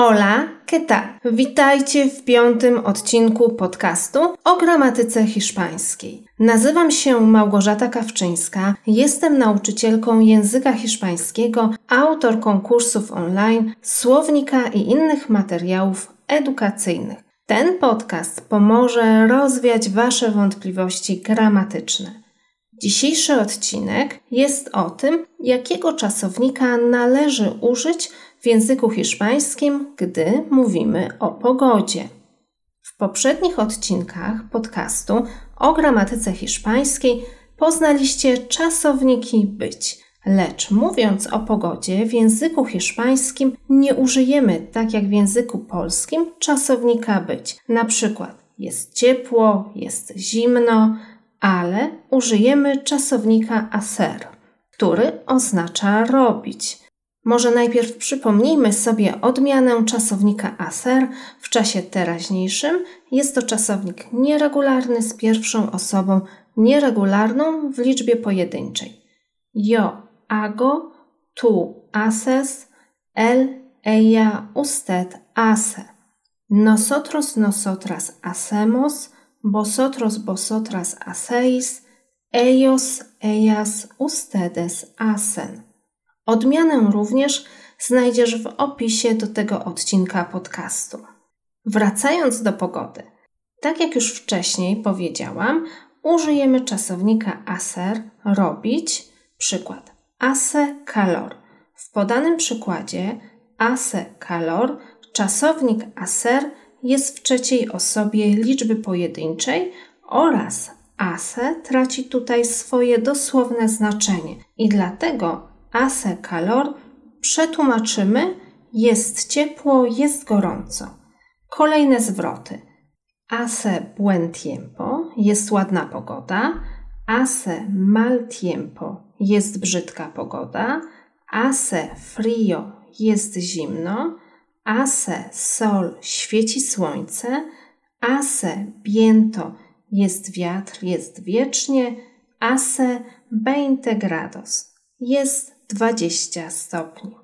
Hola, ¿qué tal? Witajcie w piątym odcinku podcastu o gramatyce hiszpańskiej. Nazywam się Małgorzata Kawczyńska, jestem nauczycielką języka hiszpańskiego, autorką kursów online, słownika i innych materiałów edukacyjnych. Ten podcast pomoże rozwiać Wasze wątpliwości gramatyczne. Dzisiejszy odcinek jest o tym, jakiego czasownika należy użyć w języku hiszpańskim, gdy mówimy o pogodzie. W poprzednich odcinkach podcastu o gramatyce hiszpańskiej poznaliście czasowniki być, lecz mówiąc o pogodzie w języku hiszpańskim nie użyjemy, tak jak w języku polskim, czasownika być. Na przykład jest ciepło, jest zimno, ale użyjemy czasownika hacer, który oznacza robić. Może najpierw przypomnijmy sobie odmianę czasownika hacer w czasie teraźniejszym. Jest to czasownik nieregularny z pierwszą osobą nieregularną w liczbie pojedynczej. Yo hago, tú haces, él, ella, usted hace. Nosotros, nosotras hacemos, vosotros, vosotras hacéis, ellos, ellas, ustedes hacen. Odmianę również znajdziesz w opisie do tego odcinka podcastu. Wracając do pogody. Tak jak już wcześniej powiedziałam, użyjemy czasownika aser robić. Przykład ase calor. W podanym przykładzie ase calor czasownik aser jest w trzeciej osobie liczby pojedynczej oraz ase traci tutaj swoje dosłowne znaczenie i dlatego hace calor przetłumaczymy jest ciepło, jest gorąco. Kolejne zwroty. Hace buen tiempo jest ładna pogoda. Hace mal tiempo jest brzydka pogoda. Hace frio jest zimno. Hace sol świeci słońce. Hace viento jest wiatr, jest wiecznie. Hace 20 grados jest 20 stopni.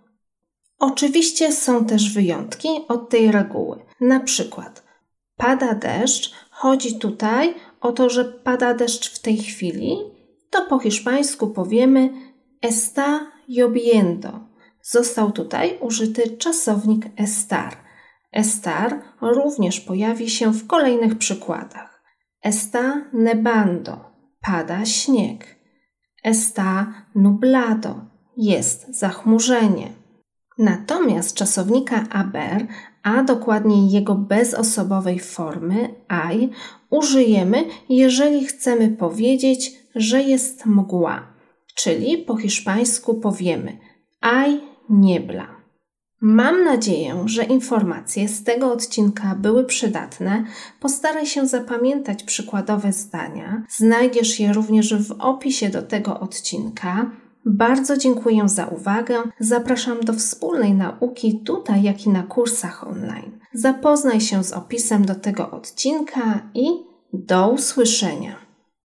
Oczywiście są też wyjątki od tej reguły. Na przykład pada deszcz, chodzi tutaj o to, że pada deszcz w tej chwili, to po hiszpańsku powiemy está lloviendo. Został tutaj użyty czasownik estar. Estar również pojawi się w kolejnych przykładach. Está nevando, pada śnieg. Está nublado, jest zachmurzenie. Natomiast czasownika aber, a dokładniej jego bezosobowej formy aj, użyjemy, jeżeli chcemy powiedzieć, że jest mgła, czyli po hiszpańsku powiemy aj niebla. Mam nadzieję, że informacje z tego odcinka były przydatne. Postaraj się zapamiętać przykładowe zdania. Znajdziesz je również w opisie do tego odcinka. Bardzo dziękuję za uwagę. Zapraszam do wspólnej nauki tutaj, jak i na kursach online. Zapoznaj się z opisem do tego odcinka i do usłyszenia.